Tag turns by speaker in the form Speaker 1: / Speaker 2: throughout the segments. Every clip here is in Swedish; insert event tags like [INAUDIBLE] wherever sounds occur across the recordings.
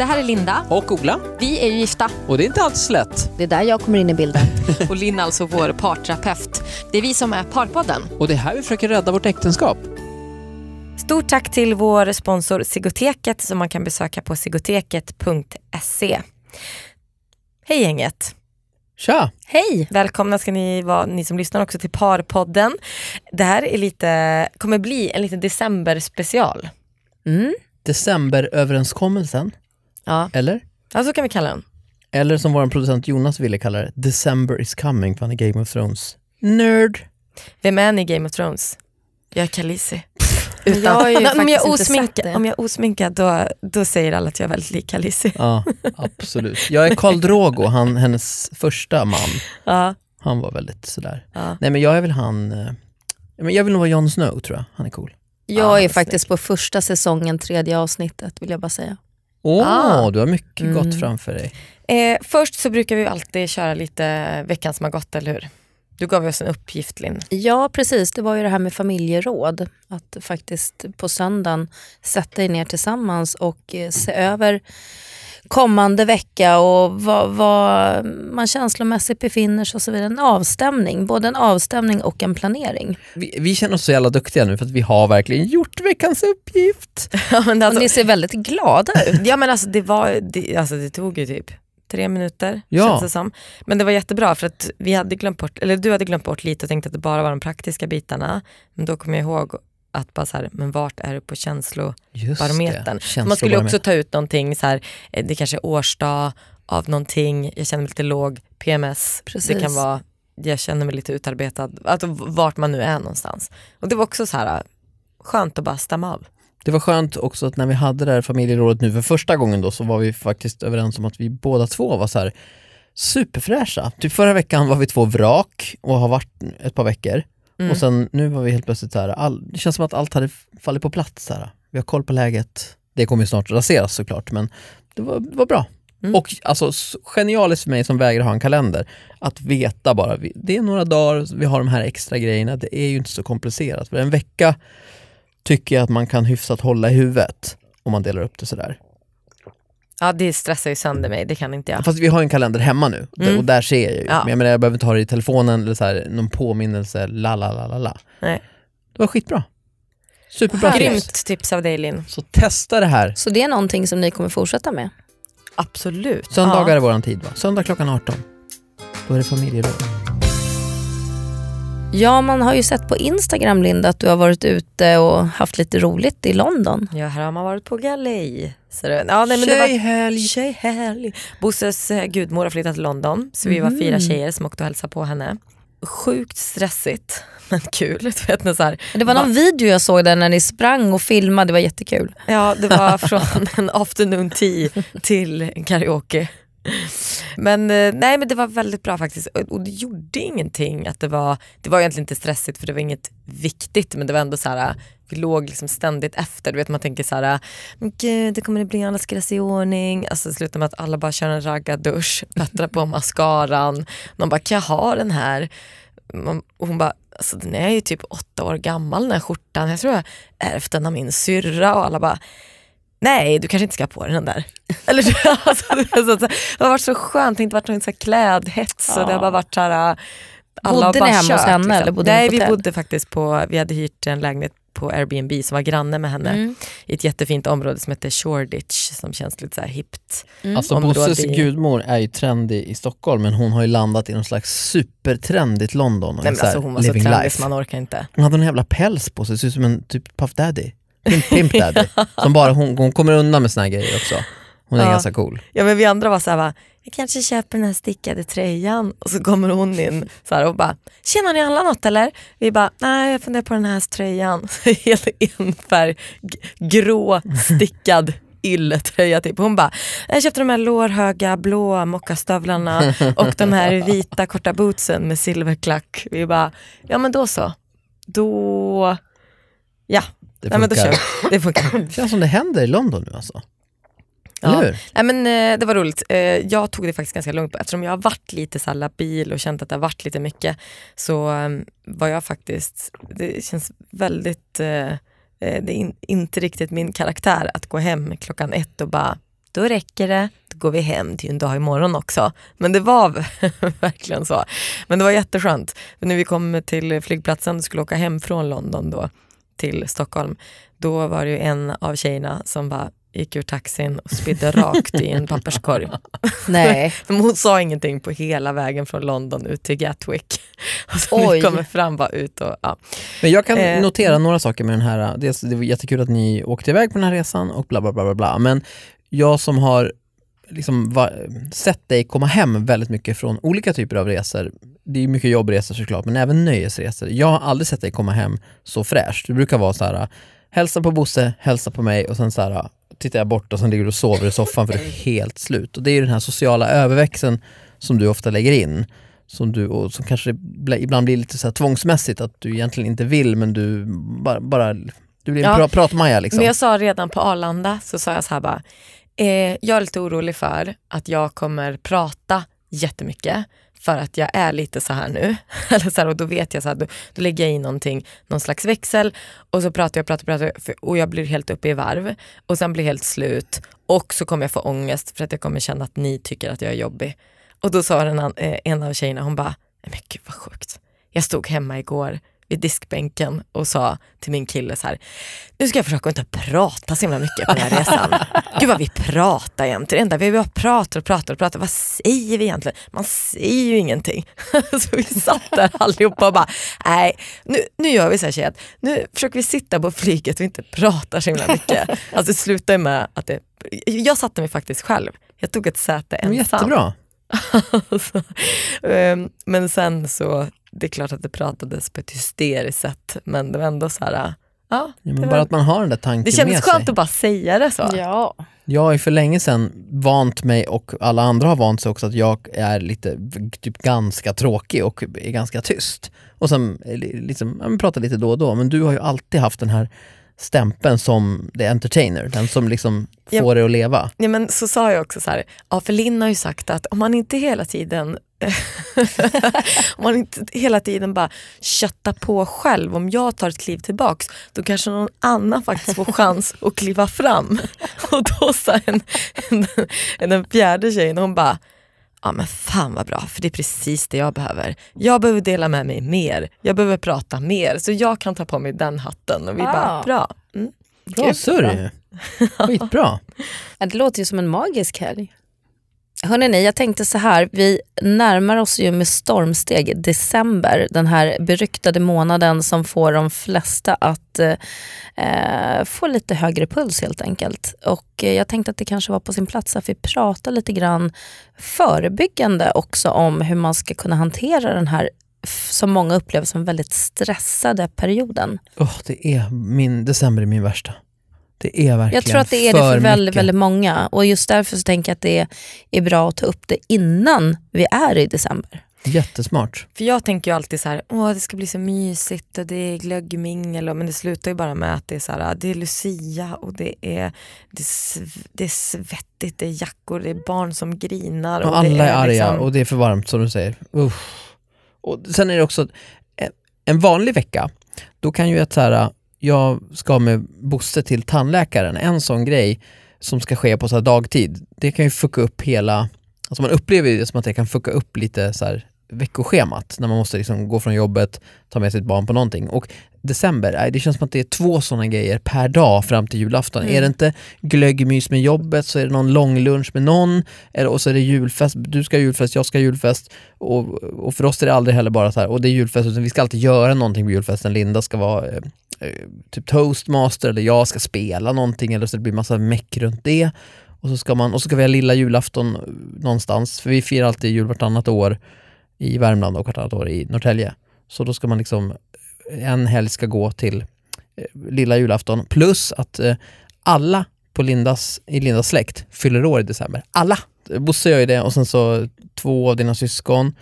Speaker 1: Det här är Linda.
Speaker 2: Och Ola.
Speaker 1: Vi är ju gifta.
Speaker 2: Och det är inte alls lätt.
Speaker 1: Det är där jag kommer in i bilden. [LAUGHS] och Linn är alltså vår parterapeut. Det är vi som är Parpodden.
Speaker 2: Och det är här vi försöker rädda vårt äktenskap.
Speaker 3: Stort tack till vår sponsor Sigoteket som man kan besöka på sigoteket.se. Hej gänget!
Speaker 2: Tja!
Speaker 3: Hej! Välkomna ska ni vara, ni som lyssnar också till Parpodden. Det här är lite, kommer bli en liten decemberspecial.
Speaker 1: Mm.
Speaker 2: Decemberöverenskommelsen.
Speaker 3: Ja.
Speaker 2: Eller?
Speaker 3: ja, så kan vi kalla den.
Speaker 2: Eller som vår producent Jonas ville kalla det, December is coming, för han är Game of Thrones. Nerd!
Speaker 3: Vem är ni i Game of Thrones? Jag är Khaleesi.
Speaker 1: Men jag har ju [LAUGHS]
Speaker 3: om, jag är osminkad, om jag är osminkad då, då säger alla att jag är väldigt lik Khaleesi.
Speaker 2: Ja, absolut. Jag är Karl Drogo, han, hennes första man.
Speaker 3: Ja.
Speaker 2: Han var väldigt sådär.
Speaker 3: Ja.
Speaker 2: Nej men jag är väl han, eh, men jag vill nog vara Jon Snow tror jag, han är cool.
Speaker 1: Jag
Speaker 3: Ah,
Speaker 1: är faktiskt på första säsongen, tredje avsnittet vill jag bara säga.
Speaker 2: Åh,
Speaker 3: Ah.
Speaker 2: du har mycket
Speaker 1: Mm.
Speaker 2: gott framför dig.
Speaker 3: Eh, först så brukar vi alltid köra lite veckan som har gått, eller hur? Du gav oss en uppgift Linn.
Speaker 1: Ja precis, det var ju det här med familjeråd. Att faktiskt på söndagen sätta er ner tillsammans och eh, se över kommande vecka och var, var man känslomässigt befinner sig och så vidare. En avstämning, både en avstämning och en planering.
Speaker 2: Vi, vi känner oss så jävla duktiga nu för att vi har verkligen gjort veckans uppgift. [LAUGHS]
Speaker 3: Ja men,
Speaker 1: Och
Speaker 3: alltså,
Speaker 1: ni ser väldigt glada ut.
Speaker 3: ja, men alltså, det, var, det, alltså, det tog ju typ tre minuter
Speaker 2: Ja.
Speaker 3: känns det som. Men det var jättebra för att vi hade glömt bort, eller du hade glömt bort lite och tänkte att det bara var de praktiska bitarna. Men då kom jag ihåg att bara så här, men vart är du på känslo
Speaker 2: Just
Speaker 3: barometern.
Speaker 2: det.
Speaker 3: Man skulle också
Speaker 2: Känslobarometern.
Speaker 3: ta ut någonting, så här, eh, det kanske är årsdag av någonting, jag känner mig lite låg, PMS, det
Speaker 1: Precis.
Speaker 3: kan vara, jag känner mig lite utarbetad, alltså, vart man nu är någonstans. Och det var också så här skönt att bara stämma av.
Speaker 2: Det var skönt också att när vi hade det här familjerådet nu för första gången då så var vi faktiskt överens om att vi båda två var så här superfräscha. Typ förra veckan var vi två vrak och har varit ett par veckor.
Speaker 3: Mm.
Speaker 2: Och sen nu var vi helt plötsligt så här, all, det känns som att allt hade fallit på plats. Så här. Vi har koll på läget. Det kommer ju snart raseras såklart men det var, det var bra.
Speaker 3: Mm.
Speaker 2: Och alltså genialiskt för mig som vägrar ha en kalender, att veta bara, det är några dagar, vi har de här extra grejerna, det är ju inte så komplicerat. För en vecka tycker jag att man kan hyfsat hålla i huvudet om man delar upp det sådär.
Speaker 3: Ja det stressar ju sönder mig, det kan inte jag.
Speaker 2: Fast vi har en kalender hemma nu
Speaker 3: Mm.
Speaker 2: och där ser jag ju.
Speaker 3: Ja.
Speaker 2: Men jag menar jag behöver inte ha det i telefonen eller så här, någon påminnelse, la la la la la.
Speaker 3: Nej.
Speaker 2: Det var skitbra. Superbra tips.
Speaker 3: Grymt tips av dig Linn.
Speaker 2: Så testa det här.
Speaker 1: Så det är någonting som ni kommer fortsätta med?
Speaker 3: Absolut.
Speaker 2: Söndagar
Speaker 3: Ja.
Speaker 2: är våran tid va? Söndag klockan 18. Då är det familjeråd.
Speaker 1: Ja, man har ju sett på Instagram Linda att du har varit ute och haft lite roligt i London.
Speaker 3: Ja, här har man varit på galej. Så det, ja, nej, men det var,
Speaker 2: Tjejhelg!
Speaker 3: Tjejhelg. Bosses eh, gudmor har flyttat till London så vi var
Speaker 1: Mm.
Speaker 3: fyra tjejer som åkte och hälsade på henne. Sjukt stressigt [LAUGHS] men kul. [LAUGHS] Du vet, när så här,
Speaker 1: Det var någon video jag såg där när ni sprang och filmade, det var jättekul.
Speaker 3: Ja, det var [LAUGHS] från en afternoon tea till en karaoke. Men eh, nej men det var väldigt bra faktiskt och och det gjorde ingenting att det var, det var egentligen inte stressigt för det var inget viktigt men det var ändå så här vi låg liksom ständigt efter, du vet man tänker så här, men gud det kommer det bli, alla ska göra sig i ordning. Alltså det slutar med att alla bara kör en raggardusch, [LAUGHS] bättrar på mascaran. Man bara, kan jag ha den här? Och hon bara, alltså den är ju typ åtta år gammal den här skjortan, jag tror jag ärvt den av min syrra och alla bara, nej du kanske inte ska ha på dig den där. Eller, [LAUGHS] alltså, det, har varit så skönt, det har inte varit någon så här klädhets och det har bara varit så här, alla har
Speaker 1: Bodde ni
Speaker 3: bara
Speaker 1: hemma hos
Speaker 3: kört,
Speaker 1: henne
Speaker 3: liksom.
Speaker 1: eller bodde ni
Speaker 3: Nej vi bodde faktiskt på, vi hade hyrt en lägenhet på Airbnb som var granne med henne
Speaker 1: Mm.
Speaker 3: i ett jättefint område som heter Shoreditch som känns lite så här hippt.
Speaker 2: Alltså
Speaker 3: Område
Speaker 2: Bosses gudmor är ju trendig i Stockholm men hon har ju landat i någon slags supertrendigt London. och
Speaker 3: Nej,
Speaker 2: är
Speaker 3: men alltså, hon var så trendig
Speaker 2: life.
Speaker 3: så man orkar inte.
Speaker 2: Hon hade en jävla päls på sig, ser ut som en typ Puff Daddy. Pimp, pimp Daddy. [LAUGHS] Som bara, hon, hon kommer undan med såna här grejer också. Hon är
Speaker 3: Ja.
Speaker 2: ganska cool.
Speaker 3: Ja men vi andra var så här, bara, jag kanske köper den här stickade tröjan och så kommer hon in så här, och bara, tjena ni handlar något eller? Vi bara, nej jag funderar på den här tröjan. [LAUGHS] Helt enfärg, g- grå, stickad ylletröja typ. Hon bara, jag köpte de här lårhöga blå mockastövlarna [LAUGHS] och de här vita korta bootsen med silverklack. Vi bara, ja men då så. Då, ja,
Speaker 2: Det
Speaker 3: Nej, men då
Speaker 2: funkar.
Speaker 3: kör vi. Det funkar.
Speaker 2: Det känns som det händer i London nu alltså.
Speaker 3: Ja. Nej, men, eh, det var roligt. Eh, jag tog det faktiskt ganska lugnt eftersom jag har varit lite så här labil och känt att det har varit lite mycket. Så eh, var jag faktiskt, det känns väldigt, eh, eh, det är in, inte riktigt min karaktär att gå hem klockan ett och bara då räcker det, då går vi hem till en dag imorgon också. Men det var [LAUGHS] verkligen så. Men det var jätteskönt. För när vi kom till flygplatsen och skulle åka hem från London då till Stockholm, då var det ju en av tjejerna som bara gick ur taxin och spydde rakt i en papperskorg. [LAUGHS]
Speaker 1: Nej. [LAUGHS]
Speaker 3: Men hon sa ingenting på hela vägen från London ut till Gatwick. [LAUGHS] Och så
Speaker 1: Oj.
Speaker 3: vi kommer fram bara ut och ja.
Speaker 2: Men jag kan
Speaker 3: Eh,
Speaker 2: notera några saker med den här, dels det var jättekul att ni åkte iväg på den här resan och bla bla bla bla bla. Men jag som har liksom va, sett dig komma hem väldigt mycket från olika typer av resor. Det är mycket jobbresor såklart, men även nöjesresor. Jag har aldrig sett dig komma hem så fräscht. Du brukar vara så här, hälsa på Bosse, hälsa på mig och sen så här, tittar jag bort och sen ligger du och sover i soffan för du är helt slut. Och det är den här sociala överväxeln som du ofta lägger in. Som du, och som kanske bl- ibland blir lite så här tvångsmässigt, att du egentligen inte vill men du bara, bara du blir en
Speaker 3: Ja,
Speaker 2: pra, pratmaja liksom.
Speaker 3: Men jag sa redan på Arlanda, så sa jag så här bara, eh, jag är lite orolig för att jag kommer prata jättemycket för att jag är lite så här nu. [LAUGHS] Eller så här, och då vet jag så här, då, då lägger jag i någonting, någon slags växel och så pratar jag, pratar, pratar för, och jag blir helt uppe i varv och sen blir helt slut och så kommer jag få ångest för att jag kommer känna att ni tycker att jag är jobbig. Och då sa den, eh, en av tjejerna, hon bara, men gud vad sjukt. Jag stod hemma igår vid diskbänken och sa till min kille så här, nu ska jag försöka inte prata så himla mycket på den här resan. [LAUGHS] Gud vad vi pratar jämt. Det enda vi bara pratar och pratar och pratar. Vad säger vi egentligen? Man säger ju ingenting. [LAUGHS] så vi satt där allihopa och bara, nej nu, nu gör vi så här tjejer, nu försöker vi sitta på flyget och inte prata så himla mycket. [LAUGHS] Alltså det slutade med att det, jag satte mig faktiskt själv. Jag tog ett säte ensam.
Speaker 2: Jättebra.
Speaker 3: Så, ehm, men sen så, det är klart att det pratades på ett hysteriskt sätt men det var ändå så här, ja.
Speaker 2: Ja, men
Speaker 3: var,
Speaker 2: bara att man har den där tanken
Speaker 3: det kändes
Speaker 2: med
Speaker 3: skönt
Speaker 2: sig.
Speaker 3: att bara säga det så.
Speaker 1: Ja.
Speaker 2: Jag har ju för länge sedan vant mig och alla andra har vant sig också att jag är lite typ ganska tråkig och är ganska tyst. Och sen eh, li- liksom, ja, pratar lite då och då. Men du har ju alltid haft den här stämpeln som the entertainer, den som liksom
Speaker 3: Ja.
Speaker 2: får det att leva.
Speaker 3: Ja, men så sa jag också så här, ja, för Linn har ju sagt att om man inte hela tiden [LAUGHS] om man inte hela tiden bara köttar på själv, om jag tar ett kliv tillbaks, då kanske någon annan faktiskt får chans att kliva fram. [LAUGHS] Och då sa en, en, den fjärde tjejen, hon bara, ja men fan vad bra, för det är precis det jag behöver. Jag behöver dela med mig mer, jag behöver prata mer, så jag kan ta på mig den hatten. Och vi bara,
Speaker 1: Ah.
Speaker 3: bra. Mm.
Speaker 2: Bra surr
Speaker 1: bra.
Speaker 2: ju. Skitbra.
Speaker 1: Det låter ju som en magisk helg. Hörrni, jag tänkte så här, vi närmar oss ju med stormsteg december, den här beryktade månaden som får de flesta att eh, eh, få lite högre puls helt enkelt. Och eh, jag tänkte att det kanske var på sin plats att vi pratar lite grann förebyggande också om hur man ska kunna hantera den här som många upplever som väldigt stressade perioden.
Speaker 2: Oh, det är min, december är min värsta. Det är verkligen
Speaker 1: Jag tror att det är det för väldigt,
Speaker 2: mycket.
Speaker 1: väldigt många och just därför så tänker jag att det är bra att ta upp det innan vi är i december.
Speaker 2: Jättesmart.
Speaker 3: För jag tänker ju alltid så här, åh det ska bli så mysigt och det är glöggmingel och, men det slutar ju bara med att det är så här, det är Lucia och det är, det är, sv- det är svettigt, det är jackor, det är barn som grinar.
Speaker 2: Och
Speaker 3: det
Speaker 2: alla är arga
Speaker 3: liksom-
Speaker 2: och det är för varmt som du säger. Uff. Och sen är det också, en- en vanlig vecka, då kan ju ett så här, jag ska med Bosse till tandläkaren, en sån grej som ska ske på så dagtid, det kan ju fucka upp hela, alltså man upplever det som att det kan fucka upp lite så här veckoschemat när man måste liksom gå från jobbet, ta med sitt barn på någonting. Och december, det känns som att det är två sådana grejer per dag fram till julafton.
Speaker 3: Mm.
Speaker 2: Är det inte glöggmys med jobbet så är det någon lång lunch med någon eller, och så är det julfest, du ska ha julfest, jag ska ha julfest och, och för oss är det aldrig heller bara så här, och det är julfest utan vi ska alltid göra någonting på julfesten. Linda ska vara eh, Eh, typ toastmaster eller jag ska spela någonting eller så det blir massa meck runt det. Och så ska, man, och så ska vi ha lilla julafton eh, någonstans, för vi firar alltid jul vartannat år i Värmland och vartannat år i Norrtälje. Så då ska man liksom, eh, en helg ska gå till eh, lilla julafton plus att eh, alla på Lindas, i Lindas släkt fyller år i december. Alla! Bosse gör ju det och sen så två av dina syskon,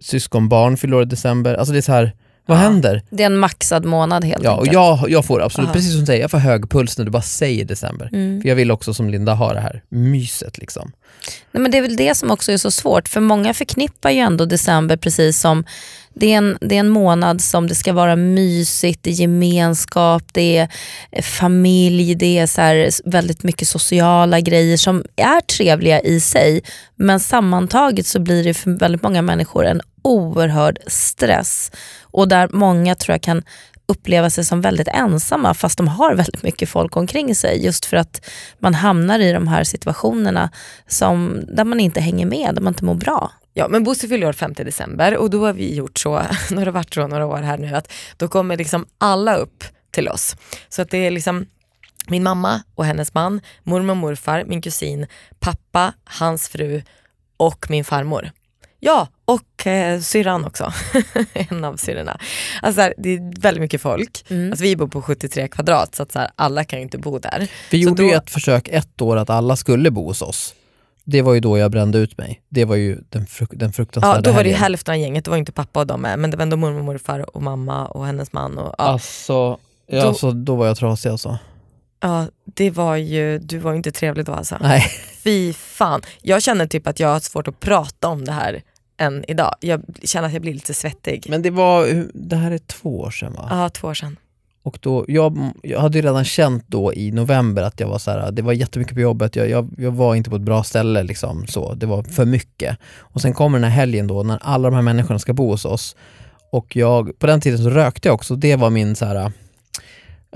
Speaker 2: syskonbarn fyller år i december. Alltså det är så här, vad
Speaker 3: Ja.
Speaker 2: händer?
Speaker 1: Det är en maxad månad helt
Speaker 2: Ja, och
Speaker 1: enkelt.
Speaker 2: jag, jag får absolut,
Speaker 3: Aha.
Speaker 2: precis som du säger, jag får hög puls när du bara säger december.
Speaker 1: Mm.
Speaker 2: För jag vill också som Linda ha det här myset liksom.
Speaker 1: Nej, men det är väl det som också är så svårt, för många förknippar ju ändå december precis som det är, en, det är en månad som det ska vara mysigt, det är gemenskap, det är eh, familj, det är så här väldigt mycket sociala grejer som är trevliga i sig. Men sammantaget så blir det för väldigt många människor en oerhörd stress. Och där många tror jag kan uppleva sig som väldigt ensamma fast de har väldigt mycket folk omkring sig. Just för att man hamnar i de här situationerna som, där man inte hänger med, där man inte mår bra.
Speaker 3: Ja men Bosse fyller år 5 december och då har vi gjort så, [LAUGHS] nu har det varit så några år här nu, att då kommer liksom alla upp till oss. Så att det är liksom min mamma och hennes man, mormor och morfar, min kusin, pappa, hans fru och min farmor. Ja, och eh, syrran också. [LAUGHS] en av syrrorna. Alltså, här, det är väldigt mycket folk. Alltså, vi bor på 73 kvadrat så att så här, alla kan ju inte bo där.
Speaker 2: Vi
Speaker 3: Så
Speaker 2: gjorde
Speaker 3: då-
Speaker 2: ju ett försök ett år att alla skulle bo hos oss. Det var ju då jag brände ut mig. Det var ju den, fruk den fruktansvärda
Speaker 3: Ja, då var det ju hälften av gänget, det var inte pappa och de med, men det var ändå mormor morfar och mamma och hennes man. Och, ja.
Speaker 2: Alltså, ja,
Speaker 3: Då-
Speaker 2: alltså, då var jag trasig alltså.
Speaker 3: Ja, det var ju, du var ju inte trevlig då alltså.
Speaker 2: Nej.
Speaker 3: Fy fan. Jag känner typ att jag har svårt att prata om det här än idag. Jag känner att jag blir lite svettig.
Speaker 2: Men det var, det här är två år sedan va?
Speaker 3: Ja, två år sedan.
Speaker 2: Och då, jag, jag hade ju redan känt då i november att jag var så här, det var jättemycket på jobbet, jag, jag, jag var inte på ett bra ställe liksom så, det var för mycket. Och sen kommer den här helgen då när alla de här människorna ska bo hos oss. Och jag, på den tiden så rökte jag också, det var min så här,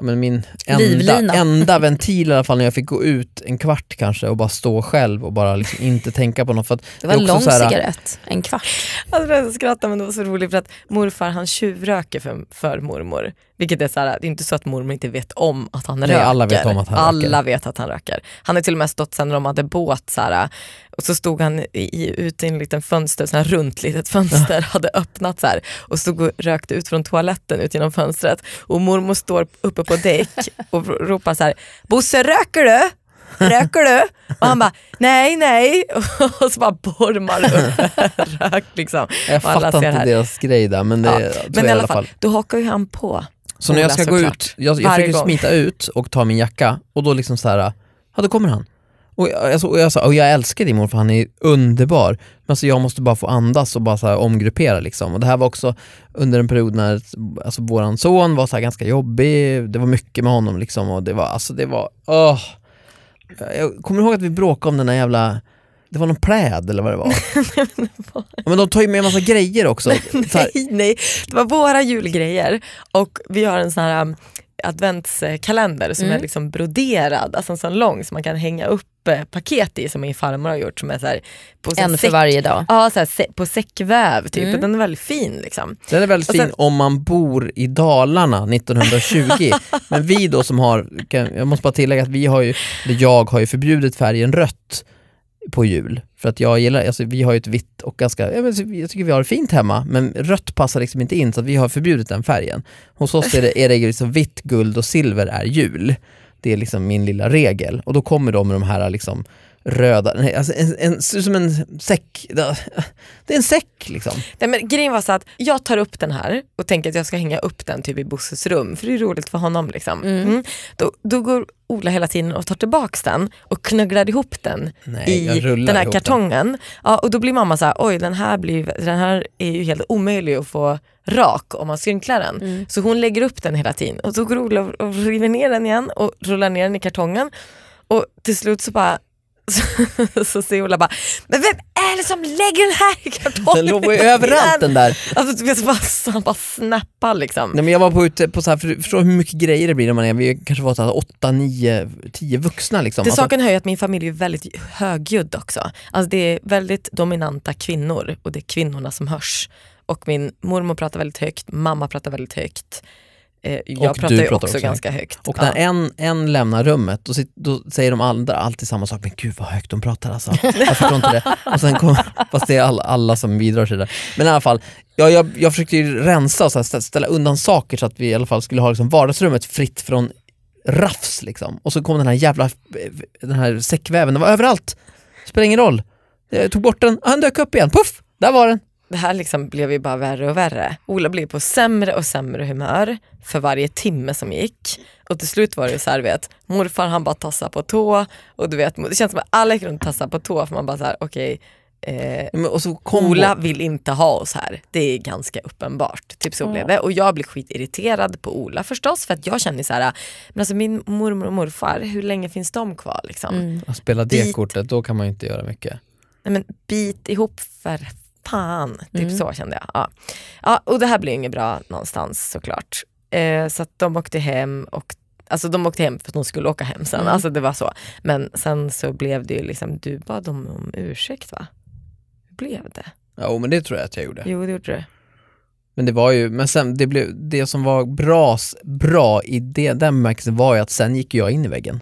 Speaker 2: men min enda,
Speaker 1: Livlina.
Speaker 2: enda ventil i alla fall när jag fick gå ut en kvart kanske och bara stå själv och bara liksom inte tänka på något. För att
Speaker 1: Det var en lång
Speaker 2: här-
Speaker 1: cigarett, en kvart.
Speaker 3: Alltså jag skrattar men det var så roligt för att morfar han tjuvröker för, för mormor. Vilket är så här, det är inte så att mormor inte vet om att han
Speaker 2: Nej,
Speaker 3: röker.
Speaker 2: alla vet om att han
Speaker 3: Alla
Speaker 2: röker.
Speaker 3: vet att han röker. Han har till och med stått sen när de hade båt så här, och så stod han i, ute i en liten fönster, så här runt litet fönster, [LAUGHS] hade öppnat så här, och stod och rökte ut från toaletten ut genom fönstret. Och mormor står uppe på däck och ropar så här, Bosse röker du? Röker du? Och han bara, nej nej. [LAUGHS] Och så bara bormar upp [LAUGHS] rök liksom.
Speaker 2: Jag fattar inte
Speaker 3: här.
Speaker 2: deras grej där men det
Speaker 3: Ja, Men i alla fall, då hakar ju han på.
Speaker 2: Så när jag ska gå ut, jag, jag försöker smita ut och ta min jacka och då liksom så här, ja då kommer han. Och jag, alltså, och jag sa, och jag älskar din morfar, han är underbar. Men alltså, jag måste bara få andas och bara så här, omgruppera liksom. Och det här var också under en period när alltså, våran son var så här, ganska jobbig, det var mycket med honom liksom och det var, alltså det var, åh. Jag kommer ihåg att vi bråkade om den där jävla det var någon pläd eller vad [LAUGHS] det var. Ja, men de tar ju med en massa grejer också.
Speaker 3: Nej, nej, det var våra julgrejer och vi har en sån här um, adventskalender som
Speaker 1: Mm.
Speaker 3: är liksom broderad, alltså en sån lång som man kan hänga upp eh, paket i som min farmor har gjort som är så här, på så
Speaker 1: En för varje dag.
Speaker 3: Ja, så här, på säckväv typ,
Speaker 1: Mm.
Speaker 3: den är väldigt fin liksom.
Speaker 2: Den är väldigt
Speaker 3: sen-
Speaker 2: fin om man bor i Dalarna 1920. [LAUGHS] Men vi då som har, jag måste bara tillägga att vi har ju, jag har ju förbjudit färgen rött på jul. För att jag gillar, alltså vi har ju ett vitt och ganska, jag, jag tycker vi har det fint hemma, men rött passar liksom inte in så att vi har förbjudit den färgen. Hos oss är det, är det liksom vitt, guld och silver är jul. Det är liksom min lilla regel. Och då kommer de med de här liksom röda, nej, alltså en, en, som en säck, det är en säck liksom.
Speaker 3: Nej, men grejen var så att jag tar upp den här och tänker att jag ska hänga upp den typ i Bosses rum för det är roligt för honom. Liksom. Mm. Då, då går Ola hela tiden och tar tillbaks den och knugglar ihop den
Speaker 2: Nej,
Speaker 3: i den här
Speaker 2: ihop den.
Speaker 3: kartongen. Ja, och då blir mamma så här, oj den här, blir, den här är ju helt omöjlig att få rak om man skrynklar den.
Speaker 1: Mm.
Speaker 3: Så hon lägger upp den hela tiden och så går Ola och river ner den igen och rullar ner den i kartongen. Och till slut så bara [LAUGHS] så, så Ola bara, men vem är det som lägger den här i kartongen?
Speaker 2: Den låg ju överallt den där.
Speaker 3: Alltså du vet, bara, han bara snappar liksom.
Speaker 2: Nej, men jag var på ute på så här, för, förstår hur mycket grejer det blir när man är, vi kanske var så här, åtta, nio, tio vuxna liksom.
Speaker 3: Till
Speaker 2: Alltså,
Speaker 3: saken hör ju att min familj är väldigt högljudd också. Alltså det är väldigt dominanta kvinnor och det är kvinnorna som hörs. Och min mormor pratar väldigt högt, mamma pratar väldigt högt. Eh, jag
Speaker 2: Och
Speaker 3: pratar ju
Speaker 2: pratar
Speaker 3: också,
Speaker 2: också
Speaker 3: ganska högt.
Speaker 2: och när
Speaker 3: Ja.
Speaker 2: en, en lämnar rummet då, sit, då säger de andra alltid samma sak, men gud vad högt de pratar alltså. [LAUGHS] Jag förstår inte det. Och sen kom, fast det är alla, alla som bidrar till det. Men i alla fall, ja, jag, jag försökte ju rensa och så här, stä- ställa undan saker så att vi i alla fall skulle ha liksom vardagsrummet fritt från rafs liksom. Och så kom den här jävla den här säckväven, den var överallt. Spelar ingen roll. Jag tog bort den, han dök upp igen, puff, där var den.
Speaker 3: Det här liksom blev ju bara värre och värre. Ola blev på sämre och sämre humör för varje timme som gick. Och till slut var det så här, vet, morfar han bara tassade på tå och du vet, det känns som att alla gick runt och tassade på tå för man bara så här, okej, eh,
Speaker 2: Men, och så kom
Speaker 3: Ola vill inte ha oss här. Det är ganska uppenbart. Typ så blev det. Och jag blir skitirriterad på Ola förstås för att jag känner så här, men alltså min mormor och morfar, hur länge finns de kvar liksom?
Speaker 2: att spela det
Speaker 3: Dit.
Speaker 2: kortet, då kan man ju inte göra mycket.
Speaker 3: Nej men bit ihop för fan. Typ så kände jag. Ja. Ja, och det här blir inget bra någonstans såklart. Eh, så att de åkte hem och Alltså de åkte hem för att de skulle åka hem sen. Alltså det var så. Men sen så blev det ju liksom, du bad dem om ursäkt va? Hur blev det?
Speaker 2: Ja, men det tror jag att jag gjorde.
Speaker 3: Jo det gjorde du.
Speaker 2: Men det var ju, men sen det, blev, det som var bra, bra i det, den bemärkelsen var ju att sen gick jag in i väggen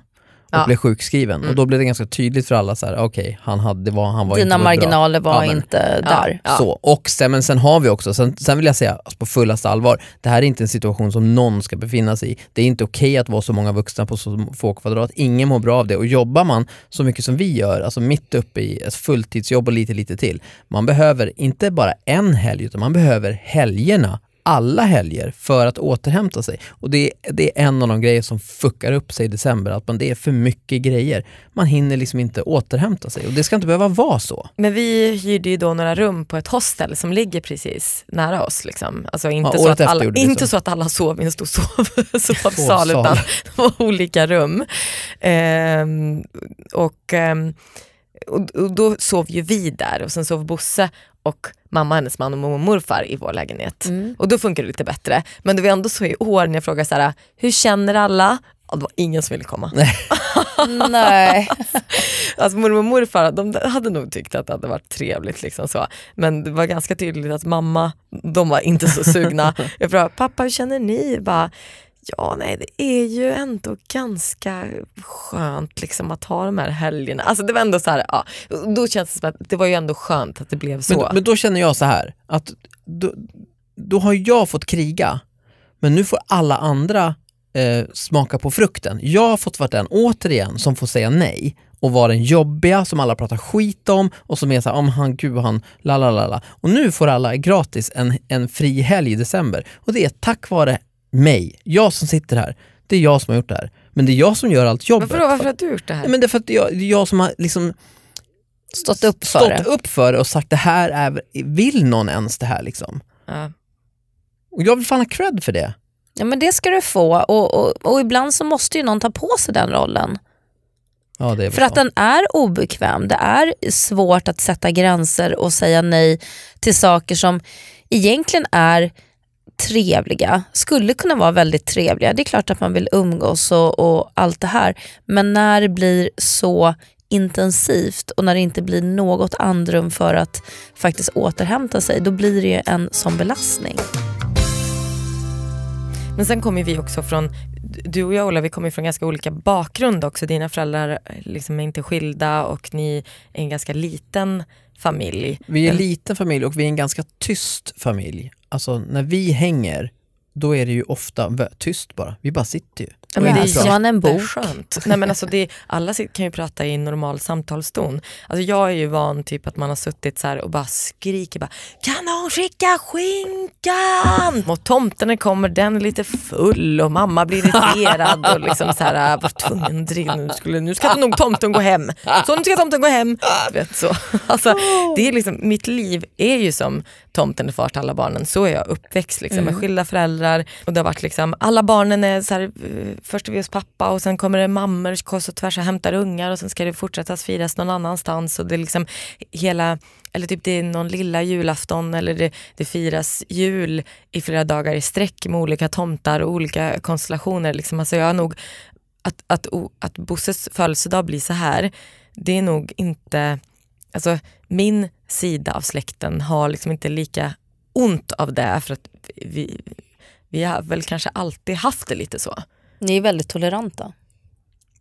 Speaker 2: och
Speaker 3: Ja.
Speaker 2: blev sjukskriven och då blev det ganska tydligt för alla så här, okej, han, hade, var, han var
Speaker 1: Dina
Speaker 2: inte mått bra.
Speaker 1: marginaler var
Speaker 2: Ja,
Speaker 1: inte
Speaker 3: Ja.
Speaker 1: där.
Speaker 2: Så, och sen, men sen har vi också, sen, sen vill jag säga alltså på fullaste allvar, det här är inte en situation som någon ska befinna sig i. Det är inte okej att vara så många vuxna på så få kvadrat, ingen mår bra av det. Och jobbar man så mycket som vi gör, alltså mitt uppe i ett fulltidsjobb och lite lite till, man behöver inte bara en helg utan man behöver helgerna alla helger för att återhämta sig. Och det, är- det är en av de grejer som fuckar upp sig i december, att man, det är för mycket grejer. Man hinner liksom inte återhämta sig och det ska inte behöva vara så.
Speaker 3: Men vi hyrde ju då några rum på ett hostel som ligger precis nära oss. Liksom. Alltså inte,
Speaker 2: Ja,
Speaker 3: så, att alla, inte
Speaker 2: så.
Speaker 3: så att alla sov i en stor sov, [LAUGHS] sovsal
Speaker 2: Sovsal.
Speaker 3: utan det var olika rum. Ehm, och, ehm, och, och då sov ju vi där och sen sov Bosse och mamma, hennes man och mormor och morfar i vår lägenhet. Och då funkar det lite bättre. Men det var ändå så i år när jag frågade så här, hur känner alla? Ja, det var ingen som ville komma.
Speaker 1: Nej. [LAUGHS]
Speaker 3: Alltså mormor och morfar de hade nog tyckt att det hade varit trevligt. Liksom så. Men det var ganska tydligt att mamma, de var inte så sugna. [LAUGHS] Jag frågade, pappa hur känner ni? Bara, ja nej det är ju ändå ganska skönt liksom, att ha de här helgerna. Alltså det var ändå så här, ja, då känns det som att det var ju ändå skönt att det blev så.
Speaker 2: Men, men då känner jag så här, att då, då har jag fått kriga, men nu får alla andra eh, smaka på frukten. Jag har fått vara den, återigen, som får säga nej och vara den jobbiga som alla pratar skit om och som är såhär, om han, gud han, la la la la. Och nu får alla gratis en, en fri helg i december och det är tack vare mig, jag som sitter här. Det är jag som har gjort det här. Men det är jag som gör allt jobbet.
Speaker 3: Varför, då? varför har du gjort det här?
Speaker 2: Nej, men det är för att jag, det är jag som har liksom
Speaker 1: Stått upp för
Speaker 2: stått
Speaker 1: det.
Speaker 2: upp för det och sagt det här är, vill någon ens det här liksom?
Speaker 3: ja.
Speaker 2: Och jag vill fan ha cred för det.
Speaker 1: Ja, men det ska du få och, och, och ibland så måste ju någon ta på sig den rollen.
Speaker 2: Ja, det är väl
Speaker 1: För att den är obekväm. Det är svårt att sätta gränser och säga nej till saker som egentligen är trevliga, skulle kunna vara väldigt trevliga. Det är klart att man vill umgås och, och allt det här. Men när det blir så intensivt och när det inte blir något andrum för att faktiskt återhämta sig, då blir det ju en sån belastning.
Speaker 3: Men sen kommer vi också från, du och jag Ola, vi kommer från ganska olika bakgrund också. Dina föräldrar eh, liksom är inte skilda och ni är en ganska liten familj.
Speaker 2: Vi är en liten familj och vi är en ganska tyst familj. Alltså när vi hänger, då är det ju ofta tyst bara. Vi bara sitter ju.
Speaker 3: Ja, men det är
Speaker 1: man en bok.
Speaker 3: jätteskönt. Nej, men alltså det, alla kan ju prata i normal samtalston. Alltså jag är ju van typ att man har suttit så här och bara skriker bara, kan någon skicka skinkan? Och tomten kommer, den är lite full och mamma blir irriterad och liksom så här, var tvungen att driva, nu, skulle, nu ska nog tomten gå hem. Så nu ska tomten gå hem. Vet, så. Alltså, det är liksom, mitt liv är ju som tomten är far till alla barnen. Så är jag uppväxt liksom, med skilda föräldrar. Och det har varit liksom, alla barnen är så här, eh, först är vi hos pappa och sen kommer det mammor kors och tvärs och hämtar ungar och sen ska det fortsätta firas någon annanstans. Och det är liksom hela, eller typ det är någon lilla julafton eller det, det firas jul i flera dagar i sträck med olika tomtar och olika konstellationer. Liksom. Alltså jag har nog, att, att, att Bosses födelsedag blir så här, det är nog inte, alltså min sida av släkten har liksom inte lika ont av det för att vi, vi har väl kanske alltid haft det lite så.
Speaker 1: Ni är väldigt toleranta.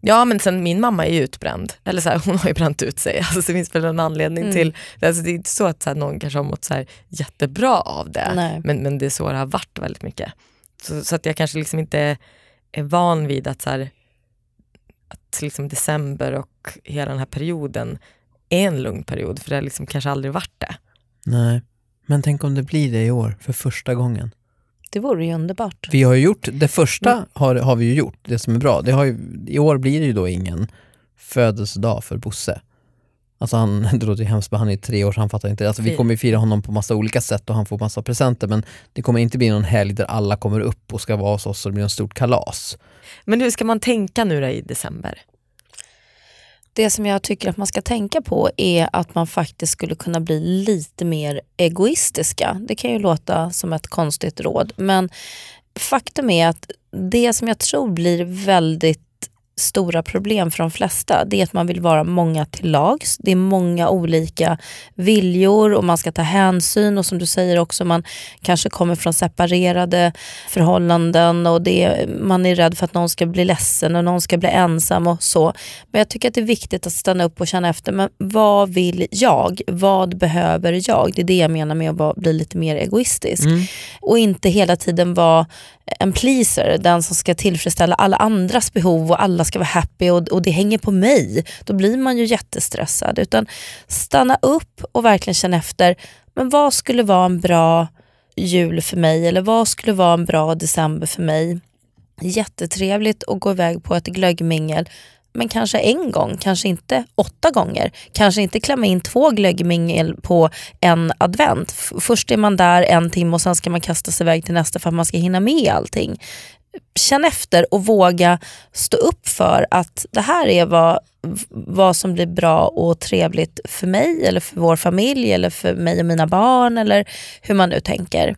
Speaker 3: Ja men sen min mamma är ju utbränd, eller så här, [LAUGHS] hon har ju bränt ut sig. Alltså, det finns väl en anledning till, alltså, det är inte så att så här, någon kanske har mått så här, jättebra av det.
Speaker 1: Nej.
Speaker 3: Men, men det är så det har varit väldigt mycket. Så, så att jag kanske liksom inte är van vid att, så här, att liksom december och hela den här perioden är en lugn period för det har liksom kanske aldrig varit det.
Speaker 2: Nej, men tänk om det blir det i år för första gången.
Speaker 1: Det vore ju underbart.
Speaker 2: Vi har ju gjort, det första har, har vi ju gjort, det som är bra. Det har ju, I år blir det ju då ingen födelsedag för Bosse. Alltså han, [LAUGHS] det låter ju hemskt men han är tre år så han fattar inte. Alltså vi kommer ju fira honom på massa olika sätt och han får massa presenter men det kommer inte bli någon helg där alla kommer upp och ska vara hos oss och det blir en stort kalas.
Speaker 3: Men hur ska man tänka nu då i december?
Speaker 1: Det som jag tycker att man ska tänka på är att man faktiskt skulle kunna bli lite mer egoistiska. Det kan ju låta som ett konstigt råd men faktum är att det som jag tror blir väldigt stora problem för de flesta det är att man vill vara många till lags. Det är många olika viljor och man ska ta hänsyn och som du säger också man kanske kommer från separerade förhållanden och det, man är rädd för att någon ska bli ledsen och någon ska bli ensam och så. Men jag tycker att det är viktigt att stanna upp och känna efter, men vad vill jag? Vad behöver jag? Det är det jag menar med att bli lite mer egoistisk. Och inte hela tiden vara en pleaser, den som ska tillfredsställa alla andras behov och alla ska vara happy och, och det hänger på mig. Då blir man ju jättestressad. Utan stanna upp och verkligen känna efter, men vad skulle vara en bra jul för mig eller vad skulle vara en bra december för mig? Jättetrevligt att gå iväg på ett glöggmingel men kanske en gång, kanske inte åtta gånger. Kanske inte klämma in två glöggmingel på en advent. Först är man där en timme och sen ska man kasta sig iväg till nästa för att man ska hinna med allting. Känn efter och våga stå upp för att det här är vad, vad som blir bra och trevligt för mig eller för vår familj eller för mig och mina barn eller hur man nu tänker.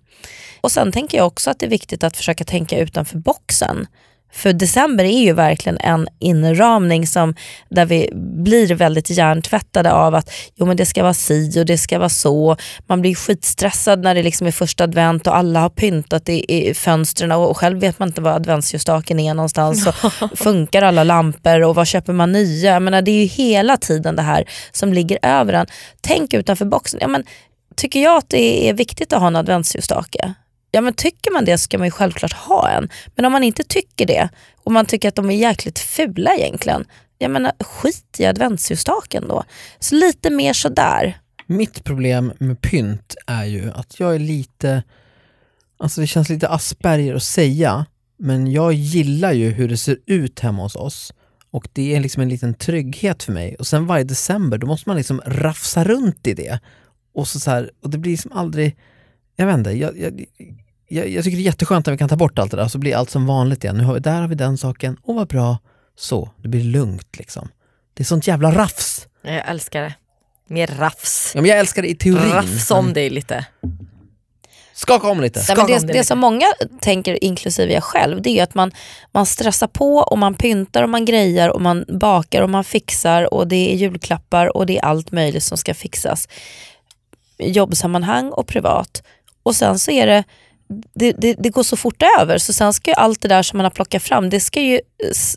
Speaker 1: Och sen tänker jag också att det är viktigt att försöka tänka utanför boxen. För december är ju verkligen en inramning som, där vi blir väldigt hjärntvättade av att jo, men det ska vara si och det ska vara så. Man blir skitstressad när det liksom är första advent och alla har pyntat i, i fönstren och själv vet man inte var adventsljusstaken är någonstans. Och [LAUGHS] funkar alla lampor och vad köper man nya? Jag menar, det är ju hela tiden det här som ligger över en. Tänk utanför boxen. Ja, men, tycker jag att det är viktigt att ha en adventsljusstake? Ja men tycker man det ska man ju självklart ha en. Men om man inte tycker det och man tycker att de är jäkligt fula egentligen, jag menar äh, skit i adventsljusstaken då. Så lite mer sådär.
Speaker 2: Mitt problem med pynt är ju att jag är lite, alltså det känns lite Asperger att säga, men jag gillar ju hur det ser ut hemma hos oss. Och det är liksom en liten trygghet för mig. Och sen varje december, då måste man liksom rafsa runt i det. Och, så så här, och det blir liksom aldrig, jag vet inte, jag, jag, jag, jag tycker det är jätteskönt när vi kan ta bort allt det där, så blir allt som vanligt igen. Nu har vi, där har vi den saken, och vad bra, så, det blir lugnt liksom. Det är sånt jävla rafs.
Speaker 3: Jag älskar det. Mer rafs.
Speaker 2: Ja, men jag älskar det i teorin.
Speaker 3: Rafs om dig lite.
Speaker 2: Skaka om lite.
Speaker 1: Nej, men
Speaker 3: Skaka om
Speaker 1: det,
Speaker 3: det
Speaker 1: det
Speaker 3: lite.
Speaker 1: som många tänker, inklusive jag själv, det är ju att man, man stressar på och man pyntar och man grejar och man bakar och man fixar och det är julklappar och det är allt möjligt som ska fixas. Jobbsammanhang och privat. Och sen så är det det, det, det går så fort över. Så sen ska ju allt det där som man har plockat fram det ska ju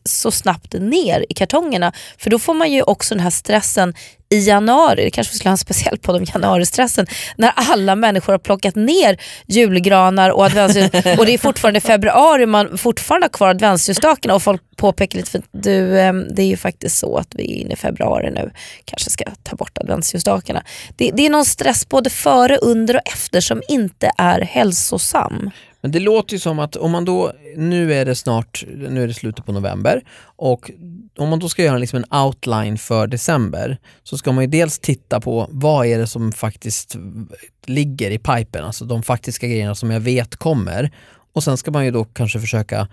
Speaker 1: så snabbt ner i kartongerna. För då får man ju också den här stressen i januari, det kanske vi skulle ha en speciell podd om januaristressen, när alla människor har plockat ner julgranar och adventsljus [LAUGHS] och det är fortfarande februari man fortfarande har kvar adventsljusstakarna och folk påpekar lite för du, ehm, det är ju faktiskt så att vi är inne i februari nu, kanske ska ta bort adventsljusstakarna. Det, det är någon stress både före, under och efter som inte är hälsosam.
Speaker 2: Men det låter ju som att om man då, nu är det snart, nu är det slutet på november och om man då ska göra liksom en outline för december så ska man ju dels titta på vad är det som faktiskt ligger i pipen, alltså de faktiska grejerna som jag vet kommer och sen ska man ju då kanske försöka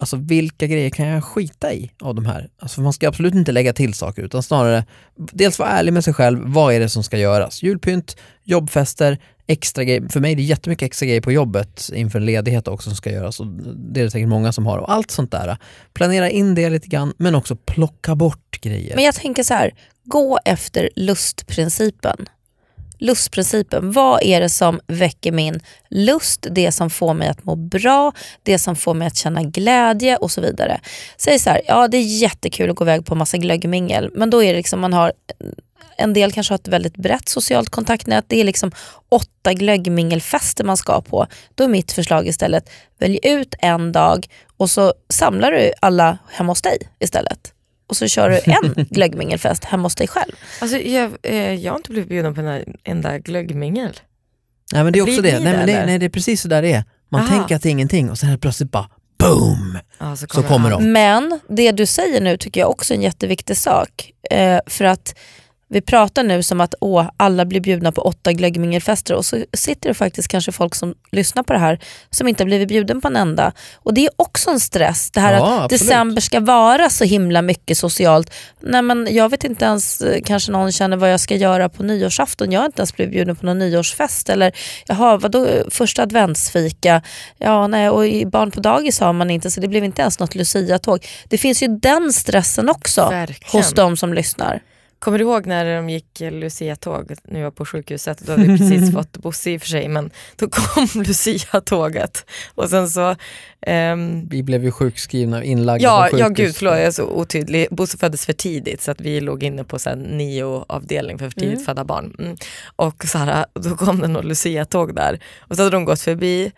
Speaker 2: Alltså vilka grejer kan jag skita i av de här? Alltså man ska absolut inte lägga till saker utan snarare dels vara ärlig med sig själv, vad är det som ska göras? Julpynt, jobbfester, extra grejer. För mig är det jättemycket extra grejer på jobbet inför en ledighet också som ska göras och det är det säkert många som har. Och allt sånt där. Planera in det lite grann men också plocka bort grejer.
Speaker 1: Men jag tänker så här, gå efter lustprincipen lustprincipen. Vad är det som väcker min lust, det som får mig att må bra, det som får mig att känna glädje och så vidare. Säg så här, ja det är jättekul att gå iväg på massa glöggmingel men då är det liksom man har eh, en del kanske har ett väldigt brett socialt kontaktnät. Det är liksom åtta glöggmingelfester man ska på. Då är mitt förslag istället, välj ut en dag och så samlar du alla hemma hos dig istället. Och så kör du en [LAUGHS] glöggmingelfest hemma hos dig själv.
Speaker 3: Alltså, jag, eh, jag har inte blivit bjuden på en enda glöggmingel.
Speaker 2: Nej men det är också det, nej,
Speaker 3: det,
Speaker 2: men det, nej det är precis så där det är. Man
Speaker 3: Aha.
Speaker 2: tänker att det är ingenting och sen helt plötsligt bara boom!
Speaker 3: Ja,
Speaker 2: Så kommer
Speaker 3: han.
Speaker 2: de.
Speaker 1: Men det du säger nu tycker jag också är en jätteviktig sak. Eh, för att vi pratar nu som att åh, alla blir bjudna på åtta glöggmingelfester och så sitter det faktiskt kanske folk som lyssnar på det här som inte har blivit bjuden på en enda. Och det är också en stress. Det här
Speaker 2: Ja,
Speaker 1: att
Speaker 2: absolut.
Speaker 1: december ska vara så himla mycket socialt. Nej, men jag vet inte ens, eh, kanske någon känner vad jag ska göra på nyårsafton. Jag har inte ens blivit bjuden på någon nyårsfest. Eller jaha, vadå första adventsfika? Ja, nej, och i barn på dagis har man inte så det blev inte ens något luciatåg. Det finns ju den stressen också
Speaker 3: Verkligen.
Speaker 1: hos de som lyssnar.
Speaker 3: Kommer du ihåg när de gick Lucia-tåg jag var på sjukhuset? Då hade vi precis [LAUGHS] fått Bosse i och för sig men då kom [LAUGHS] Lucia-tåget och sen så ehm,
Speaker 2: Vi blev ju sjukskrivna, inlagda
Speaker 3: Ja,
Speaker 2: på
Speaker 3: ja
Speaker 2: sjukhus.
Speaker 3: gud förlåt jag är så otydlig. Bosse föddes för tidigt så att vi låg inne på så här, nio avdelning för för tidigt
Speaker 1: Mm.
Speaker 3: födda barn. Mm. Och så här, då kom det något Lucia-tåg där och så hade de gått förbi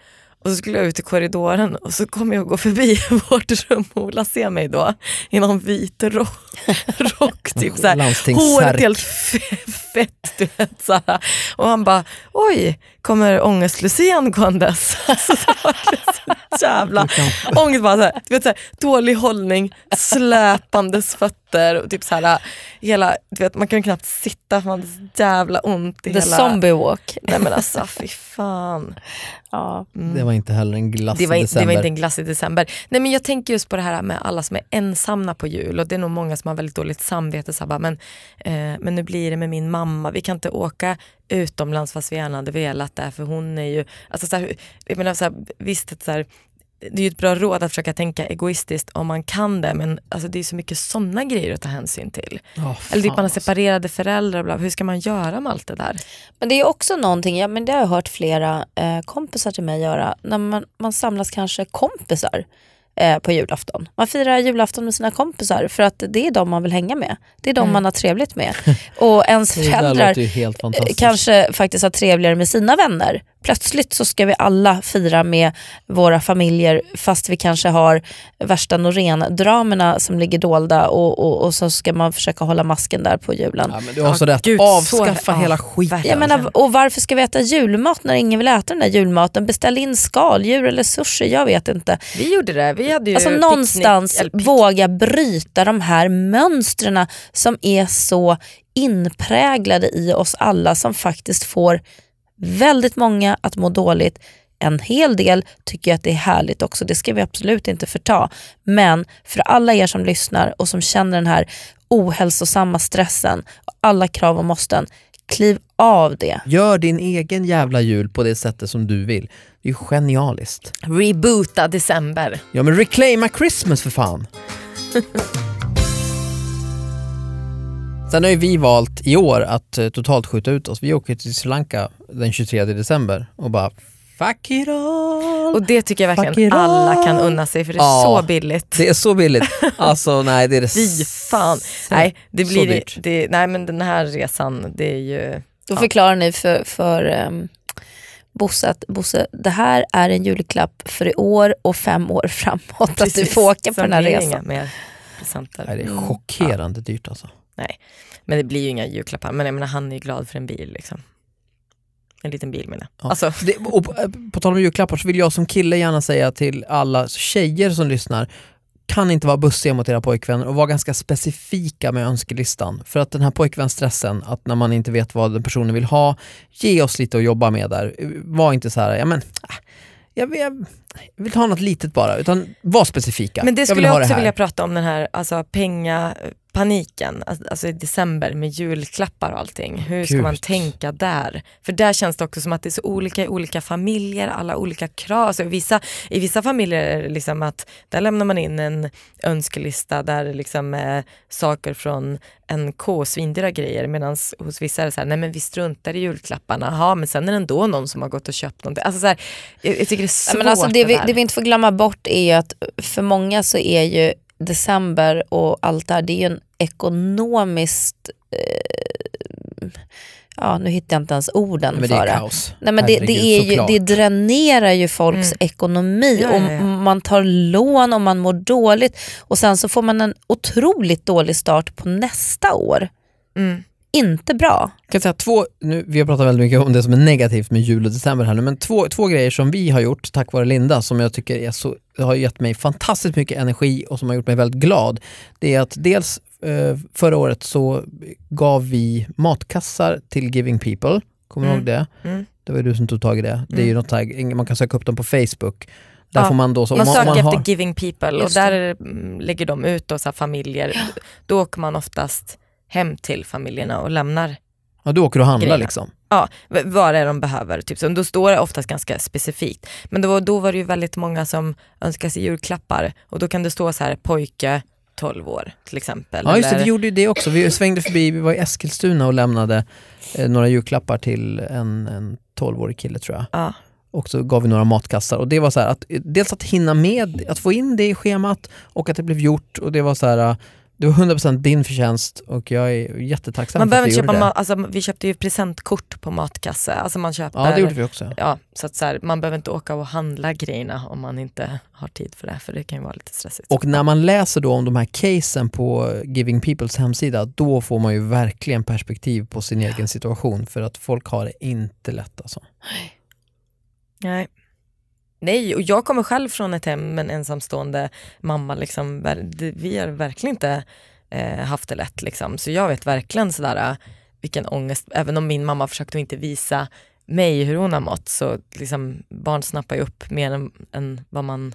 Speaker 3: och så skulle jag ut i korridoren och så kom jag gå förbi [LAUGHS] vårt rum och Ola ser mig då i någon vit rock, [LAUGHS] rock typ så här,
Speaker 2: Landstingssärk.
Speaker 3: håret helt fe- [LAUGHS] fett du vet så här. Och han bara oj, kommer ångest-Lucian gåendes? Alltså, [LAUGHS] det jävla ångest bara så här, du vet, så här, dålig hållning, släpandes fötter och typ så här, hela, du vet, man kan knappt sitta för man har så jävla ont i
Speaker 1: The
Speaker 3: hela...
Speaker 1: zombie walk.
Speaker 3: Nej men alltså fy fan.
Speaker 1: Ja.
Speaker 2: Det var inte heller en glass
Speaker 3: Det var,
Speaker 2: i
Speaker 3: det
Speaker 2: december.
Speaker 3: var inte en glass i december. Nej men jag tänker just på det här med alla som är ensamma på jul och det är nog många som har väldigt dåligt samvete. Så här, bara, men, eh, men nu blir det med min mamma, vi kan inte åka utomlands fast vi gärna hade velat det för hon är ju, alltså så här, jag menar så här, visst att så här, det är ju ett bra råd att försöka tänka egoistiskt om man kan det men alltså det är så mycket sådana grejer att ta hänsyn till.
Speaker 2: Åh,
Speaker 3: Eller typ man har
Speaker 2: alltså.
Speaker 3: separerade föräldrar, bla, hur ska man göra med allt det där?
Speaker 1: Men det är också någonting, ja, men det har jag hört flera eh, kompisar till mig göra, när man, man samlas kanske kompisar eh, på julafton. Man firar julafton med sina kompisar för att det är de man vill hänga med. Det är de
Speaker 3: Mm.
Speaker 1: man har trevligt med. [LAUGHS] Och ens föräldrar eh, kanske faktiskt har trevligare med sina vänner. Plötsligt så ska vi alla fira med våra familjer fast vi kanske har värsta Norén-dramerna som ligger dolda och, och, och så ska man försöka hålla masken där på julen.
Speaker 2: Ja, men du har
Speaker 3: Ja,
Speaker 2: så rätt.
Speaker 3: gud, så-
Speaker 2: Avskaffa
Speaker 3: ja,
Speaker 2: hela skiten.
Speaker 3: verkligen.
Speaker 1: Jag menar, och varför ska vi äta julmat när ingen vill äta den där julmaten? Beställ in skaldjur eller sushi, jag vet inte.
Speaker 3: Vi gjorde det, vi hade ju
Speaker 1: Alltså
Speaker 3: picknick-
Speaker 1: någonstans
Speaker 3: eller
Speaker 1: våga bryta de här mönstren som är så inpräglade i oss alla som faktiskt får väldigt många att må dåligt. En hel del tycker jag att det är härligt också, det ska vi absolut inte förta. Men för alla er som lyssnar och som känner den här ohälsosamma stressen, alla krav och måsten, kliv av det.
Speaker 2: Gör din egen jävla jul på det sättet som du vill. Det är ju genialiskt.
Speaker 3: Reboota december.
Speaker 2: Ja men reclaima Christmas för fan. [LAUGHS] Sen har ju vi valt i år att eh, totalt skjuta ut oss. Vi åker till Sri Lanka den 23 december och bara fuck it all.
Speaker 3: Och det tycker jag verkligen alla
Speaker 2: all.
Speaker 3: kan unna sig för det är
Speaker 2: Ja.
Speaker 3: så billigt.
Speaker 2: Det är så billigt. [LAUGHS] Alltså nej det är det
Speaker 3: Fy fan.
Speaker 2: så-
Speaker 3: Nej, det
Speaker 2: så
Speaker 3: blir,
Speaker 2: dyrt.
Speaker 3: det, nej men den här resan, det är ju...
Speaker 1: Då
Speaker 3: Ja.
Speaker 1: förklarar ni för, för um, Bosse att Bosse, det här är en julklapp för i år och fem år framåt. Att du
Speaker 3: Precis.
Speaker 1: får åka på den här resan.
Speaker 3: mer presenter.
Speaker 2: Nej, det är
Speaker 3: Mm.
Speaker 2: chockerande dyrt alltså.
Speaker 3: Men det blir ju inga julklappar. Men jag menar, han är ju glad för en bil. Liksom. En liten bil menar jag.
Speaker 2: Ja.
Speaker 3: Alltså,
Speaker 2: Det, och på, på tal om julklappar så vill jag som kille gärna säga till alla tjejer som lyssnar kan inte vara bussiga mot era pojkvänner och vara ganska specifika med önskelistan. För att den här pojkvänstressen, att när man inte vet vad den personen vill ha, ge oss lite att jobba med där. Var inte så här, ja men, ah, jag vill, jag vill ha något litet bara, utan var specifika.
Speaker 3: men det skulle jag,
Speaker 2: ha
Speaker 3: också vilja prata om, den här alltså, penga, paniken, alltså alltså i december med julklappar och allting. Hur ska
Speaker 2: Gud.
Speaker 3: man tänka där? För där känns det också som att det är så olika i olika familjer, alla olika krav. Så i, vissa, I vissa familjer är det liksom att där lämnar man in en önskelista där det liksom är saker från NK, svindyra grejer. Medan hos vissa är det så här, nej men vi struntar i julklapparna. Jaha, men sen är det ändå någon som har gått och köpt någonting. Alltså så här, jag, jag tycker det är svårt
Speaker 1: men alltså det, vi, det vi inte får glömma bort är ju att för många så är ju december och allt det här, det är ju en ekonomiskt, eh, ja nu hittar jag inte ens orden
Speaker 2: Men det
Speaker 1: för
Speaker 2: är
Speaker 1: det.
Speaker 2: kaos.
Speaker 1: Nej, men det, det, är ju, det dränerar ju folks
Speaker 3: Mm.
Speaker 1: ekonomi
Speaker 3: Ja, ja,
Speaker 1: och
Speaker 3: ja.
Speaker 1: man tar lån och man mår dåligt och sen så får man en otroligt dålig start på nästa år.
Speaker 3: Mm.
Speaker 1: Inte bra.
Speaker 2: Jag kan säga två, nu, vi har pratat väldigt mycket om det som är negativt med jul och december här nu, men två, två grejer som vi har gjort tack vare Linda som jag tycker är så, har gett mig fantastiskt mycket energi och som har gjort mig väldigt glad. Det är att dels eh, förra året så gav vi matkassar till Giving People, kommer du
Speaker 3: Mm.
Speaker 2: ihåg det?
Speaker 3: Mm.
Speaker 2: Det var du som tog tag i det. Det är ju
Speaker 3: Mm.
Speaker 2: något här, man kan söka upp dem på Facebook. Där
Speaker 3: Ja,
Speaker 2: får man då, så,
Speaker 3: Man
Speaker 2: om
Speaker 3: söker
Speaker 2: om
Speaker 3: efter
Speaker 2: har,
Speaker 3: giving people och där det, mm, lägger de ut då, så familjer. Då åker man oftast hem till familjerna och lämnar
Speaker 2: ja, du åker och handlar
Speaker 3: grejerna.
Speaker 2: liksom.
Speaker 3: ja, vad det är de behöver. Typ. Så då står det oftast ganska specifikt. Men då, då var det ju väldigt många som önskade sig julklappar och då kan det stå så här pojke 12 år till exempel.
Speaker 2: Ja just det,
Speaker 3: Eller-
Speaker 2: vi gjorde ju det också. Vi svängde förbi, vi var i Eskilstuna och lämnade eh, några julklappar till en, en 12-årig kille tror jag.
Speaker 3: ja.
Speaker 2: Och så gav vi några matkassar och det var så här att eh, dels att hinna med, att få in det i schemat och att det blev gjort och det var så här eh, det var 100% din förtjänst och jag är jättetacksam
Speaker 3: Man
Speaker 2: för att gjorde
Speaker 3: köpa
Speaker 2: det.
Speaker 3: alltså, vi köpte ju presentkort på matkasse. Alltså man köper,
Speaker 2: Ja det gjorde vi också.
Speaker 3: ja, så att så här, man behöver inte åka och handla grejerna om man inte har tid för det, för det kan ju vara lite stressigt.
Speaker 2: Och när man läser då om de här casen på Giving Peoples hemsida, då får man ju verkligen perspektiv på sin egen situation för att folk har det inte lätt alltså.
Speaker 3: Nej. Nej, Nej, och jag kommer själv från ett hem med en ensamstående mamma. Liksom, vi har verkligen inte eh, haft det lätt. Liksom. Så jag vet verkligen sådär, eh, vilken ångest, även om min mamma försökte inte visa mig hur hon har mått så liksom, barn snappar ju upp mer än, än vad man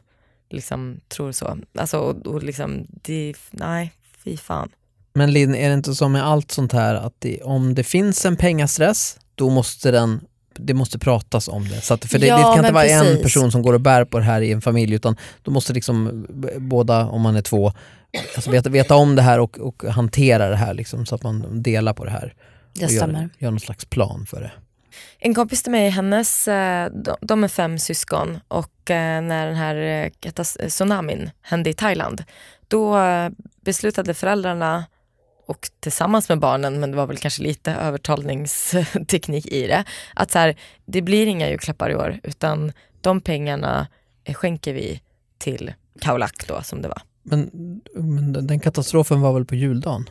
Speaker 3: liksom, tror så. Alltså, och, och liksom, det, nej, fy fan.
Speaker 2: Men Linn, är det inte så med allt sånt här att det, om det finns en pengastress, då måste den det måste pratas om det. Så att, för det,
Speaker 1: Ja,
Speaker 2: det kan inte vara en
Speaker 1: precis.
Speaker 2: person som går och bär på det här i en familj utan då måste liksom båda, om man är två, alltså veta, veta om det här och, och hantera det här liksom, så att man delar på det här.
Speaker 1: Det
Speaker 2: och gör,
Speaker 1: stämmer.
Speaker 2: gör någon slags plan för det.
Speaker 3: En kompis till mig, hennes, eh, de, är fem syskon och eh, när den här eh, tsunamin hände i Thailand, då beslutade föräldrarna och tillsammans med barnen, men det var väl kanske lite övertalningsteknik i det, att så här, det blir inga julklappar i år utan de pengarna skänker vi till Kaulak då som det var.
Speaker 2: Men, men den- katastrofen var väl på juldagen?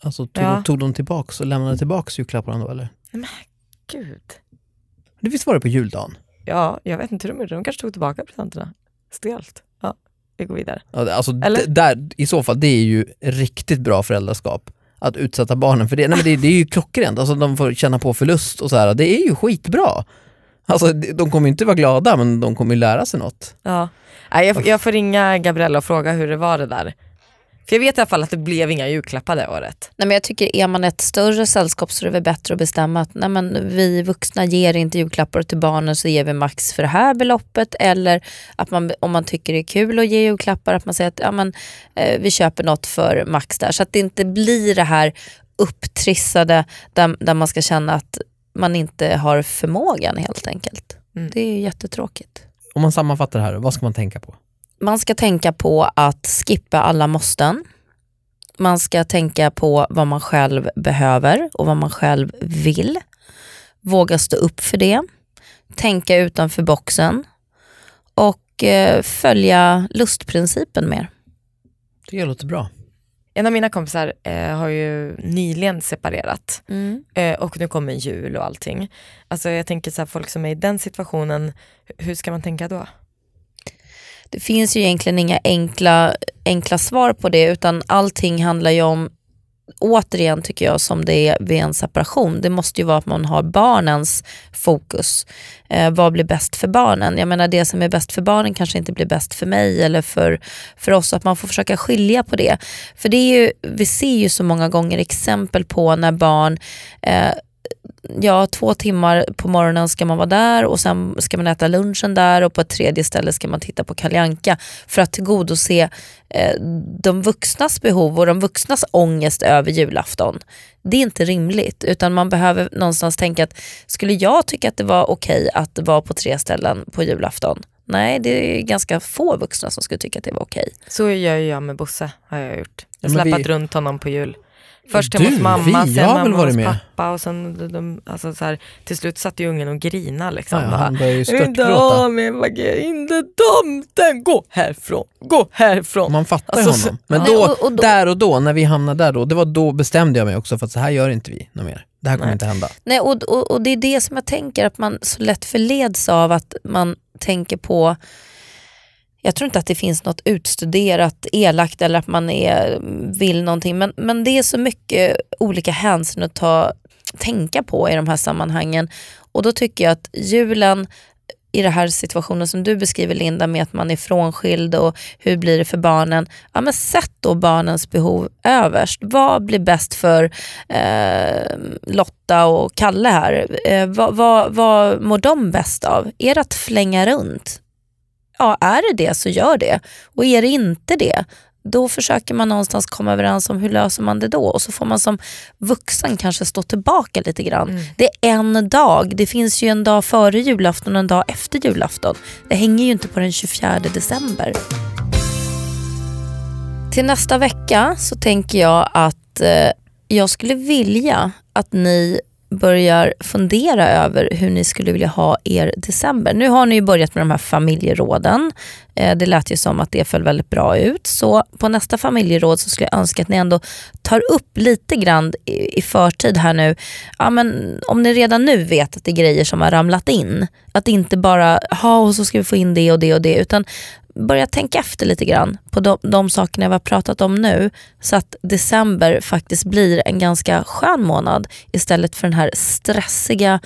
Speaker 2: Alltså tog,
Speaker 3: Ja.
Speaker 2: tog de tillbaks och lämnade tillbaks julklapparna då eller?
Speaker 3: Gud.
Speaker 2: Det visst var det på juldagen?
Speaker 3: Ja, jag vet inte hur de gjorde, de kanske tog tillbaka presenterna. Stelt. Vi går vidare.
Speaker 2: Alltså, där, I så fall, det är ju riktigt bra föräldraskap. Att utsätta barnen för det. Nej, men det, det är ju klockrent, alltså, de får känna på förlust och så här. Det är ju skitbra. Alltså, de kommer inte vara glada men de kommer ju lära sig något.
Speaker 3: Ja. Jag, jag får ringa Gabriella och fråga hur det var det där. För jag vet i alla fall att det blev inga julklappar det året.
Speaker 1: Nej, men jag tycker är man ett större sällskap så är det väl bättre att bestämma att nej, men vi vuxna ger inte julklappar till barnen så ger vi max för det här beloppet eller att man, om man tycker det är kul att ge julklappar att man säger att ja, men, eh, vi köper något för max där så att det inte blir det här upptrissade där, där man ska känna att man inte har förmågan helt enkelt.
Speaker 3: Mm.
Speaker 1: Det är ju jättetråkigt.
Speaker 2: Om man sammanfattar det här, vad ska man tänka på?
Speaker 1: Man ska tänka på att skippa alla måsten. Man ska tänka på vad man själv behöver och vad man själv vill. Våga stå upp för det. Tänka utanför boxen. Och eh, följa lustprincipen mer.
Speaker 2: Det låter bra.
Speaker 3: En av mina kompisar eh, har ju nyligen separerat eh, och nu kommer jul och allting. Alltså jag tänker så här, folk som är i den situationen, hur ska man tänka då?
Speaker 1: Det finns ju egentligen inga enkla, enkla svar på det utan allting handlar ju om återigen tycker jag som det är vid en separation, det måste ju vara att man har barnens fokus. Eh, vad blir bäst för barnen? Jag menar det som är bäst för barnen kanske inte blir bäst för mig eller för, för oss. Att man får försöka skilja på det. För det är ju, vi ser ju så många gånger exempel på när barn eh, ja, två timmar på morgonen ska man vara där och sen ska man äta lunchen där och på ett tredje ställe ska man titta på Kaljanka för att tillgodose eh, de vuxnas behov och de vuxnas ångest över julafton. Det är inte rimligt utan man behöver någonstans tänka att skulle jag tycka att det var okej att vara på tre ställen på julafton? Nej, det är ganska få vuxna som skulle tycka att det var okej.
Speaker 3: Så gör ju jag med Bosse, har jag gjort. Jag
Speaker 2: Ja, men
Speaker 3: släpat
Speaker 2: vi-
Speaker 3: runt honom på jul. Först hemma hos mamma,
Speaker 2: vi
Speaker 3: sen
Speaker 2: varit
Speaker 3: hos
Speaker 2: med?
Speaker 3: pappa och sen de, de, alltså så här, till slut satt ju ungen och grina liksom.
Speaker 2: Ja, ja, han börjar ju störtgråta.
Speaker 3: inte tomten, gå härifrån, gå härifrån.
Speaker 2: Man fattar
Speaker 3: Alltså,
Speaker 2: honom. Men
Speaker 1: Nej,
Speaker 2: då,
Speaker 1: och- och då-
Speaker 2: där och då, när vi hamnade där då, det var då bestämde jag mig också för att så här gör inte vi något mer. Det här kommer
Speaker 3: Nej.
Speaker 2: inte hända.
Speaker 1: Nej, och, och, och det är det som jag tänker att man så lätt förleds av att man tänker på jag tror inte att det finns något utstuderat elakt eller att man är, vill någonting men, men det är så mycket olika hänsyn att ta, tänka på i de här sammanhangen och då tycker jag att julen i den här situationen som du beskriver Linda med att man är frånskild och hur blir det för barnen. Ja, men sätt då barnens behov överst. Vad blir bäst för eh, Lotta och Kalle här? Eh, vad, vad, vad mår de bäst av? Är det att flänga runt? Ja, är det det så gör det. Och är det inte det, då försöker man någonstans komma överens om hur löser man det då. Och så får man som vuxen kanske stå tillbaka lite grann. Det är en dag. Det finns ju en dag före julafton och en dag efter julafton. Det hänger ju inte på den 24 december. Till nästa vecka så tänker jag att eh, jag skulle vilja att ni börjar fundera över hur ni skulle vilja ha er december. Nu har ni ju börjat med de här familjeråden. Eh, det lät ju som att det föll väldigt bra ut. Så på nästa familjeråd så skulle jag önska att ni ändå tar upp lite grann i, i förtid här nu. Ja, men om ni redan nu vet att det är grejer som har ramlat in. Att inte bara, ha och så ska vi få in det och det och det. Utan börja tänka efter lite grann på de, de sakerna vi har pratat om nu så att december faktiskt blir en ganska skön månad istället för den här stressiga,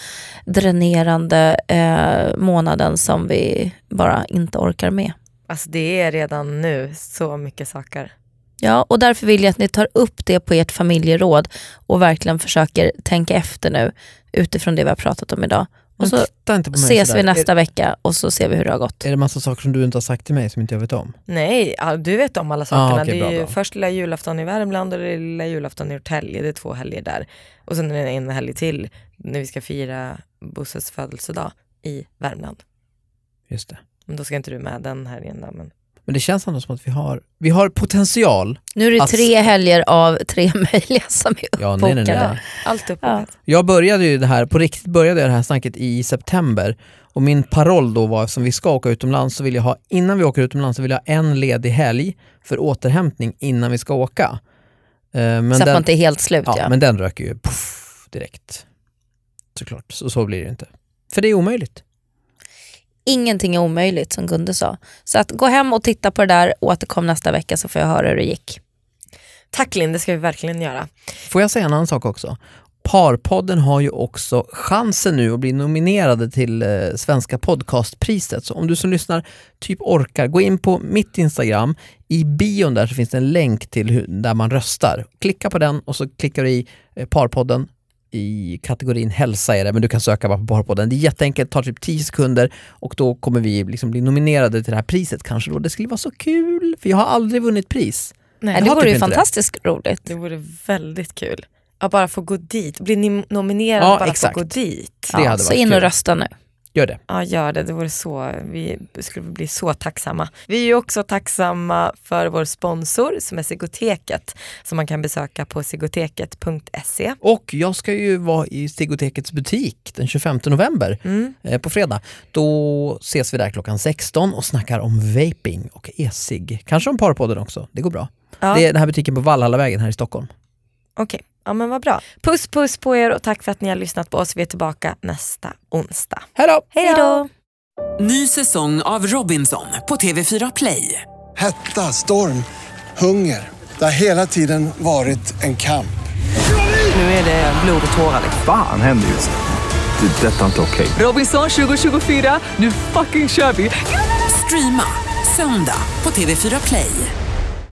Speaker 1: dränerande eh, månaden som vi bara inte orkar med.
Speaker 3: Alltså det är redan nu så mycket saker.
Speaker 1: Ja, och därför vill jag att ni tar upp det på ert familjeråd och verkligen försöker tänka efter nu utifrån det vi har pratat om idag. Och så
Speaker 2: titta inte på mig
Speaker 1: ses
Speaker 2: sådär.
Speaker 1: vi nästa vecka och så ser vi hur det har gått.
Speaker 2: Är, är det massa saker som du inte har sagt till mig som inte jag vet om?
Speaker 3: Nej, du vet om alla sakerna.
Speaker 2: Ah, okej,
Speaker 3: det är
Speaker 2: bra,
Speaker 3: ju
Speaker 2: bra.
Speaker 3: först lilla julafton i Värmland och det är lilla julafton i Norrtälje. Det är två helger där. Och sen är det en helg till när vi ska fira Bosses födelsedag i Värmland.
Speaker 2: Just det.
Speaker 3: Men då ska inte du med den helgen då. Men...
Speaker 2: Men det känns ändå som att vi har, vi har potential.
Speaker 1: Nu är det
Speaker 2: Alltså-
Speaker 1: tre helger av tre [LAUGHS] möjliga som är
Speaker 2: Ja, nej, nej, nej.
Speaker 1: uppbokade.
Speaker 3: Allt uppbokat.
Speaker 2: Jag började ju det här, på riktigt började jag det här snacket i september och min paroll då var som vi ska åka utomlands så vill jag ha, innan vi åker utomlands så vill jag ha en ledig helg för återhämtning innan vi ska åka. Eh, Men
Speaker 1: så att
Speaker 2: den,
Speaker 1: man inte är helt slut.
Speaker 2: ja,
Speaker 1: Ja,
Speaker 2: men den röker ju puff, direkt. Såklart, så, så blir det inte. För det är omöjligt.
Speaker 1: Ingenting är omöjligt som Gunde sa. Så att gå hem och titta på det där och återkom nästa vecka så får jag höra hur det gick.
Speaker 3: Tack Linn, det ska vi verkligen göra.
Speaker 2: Får jag säga en annan sak också? Parpodden har ju också chansen nu att bli nominerade till eh, Svenska podcastpriset. Så om du som lyssnar typ orkar, gå in på mitt Instagram. I bion där så finns det en länk till hur, där man röstar. Klicka på den och så klickar du i eh, Parpodden i kategorin hälsa är det, men du kan söka bara på Parpodden. Det är jätteenkelt, tar typ 10 sekunder och då kommer vi liksom bli nominerade till det här priset kanske då. Det skulle vara så kul, för jag har aldrig vunnit pris.
Speaker 3: Nej,
Speaker 1: det vore
Speaker 2: typ
Speaker 1: ju
Speaker 2: inte det.
Speaker 1: fantastiskt roligt.
Speaker 3: Det vore väldigt kul. Att bara få gå dit, bli nominerad
Speaker 2: Ja,
Speaker 3: och bara
Speaker 2: exakt.
Speaker 3: få gå dit.
Speaker 1: Ja, så in och
Speaker 2: kul.
Speaker 1: rösta nu.
Speaker 2: Gör det.
Speaker 3: Ja, gör det. Det vore så, vi skulle bli så tacksamma. Vi är ju också tacksamma för vår sponsor som är Sigoteket som man kan besöka på sigoteket.se.
Speaker 2: Och jag ska ju vara i Stegotekets butik den 25 november
Speaker 3: Mm.
Speaker 2: eh, på fredag. Då ses vi där klockan 16 och snackar om vaping och e-cigg. Kanske om Parpodden också, det går bra.
Speaker 3: Ja.
Speaker 2: Det är den här butiken på Valhallavägen här i Stockholm.
Speaker 3: Okej, Ja men vad bra. Puss puss på er och tack för att ni har lyssnat på oss. Vi är tillbaka nästa onsdag.
Speaker 2: Hej då!
Speaker 4: Ny säsong av Robinson på TV4 Play.
Speaker 5: Hetta, storm, hunger. Det har hela tiden varit en kamp.
Speaker 4: Nu är det blod och tårar.
Speaker 6: Vad Fan händer just nu? det detta är inte okej. Okay.
Speaker 4: Robinson 2024, nu fucking kör vi! Streama söndag på TV4 Play.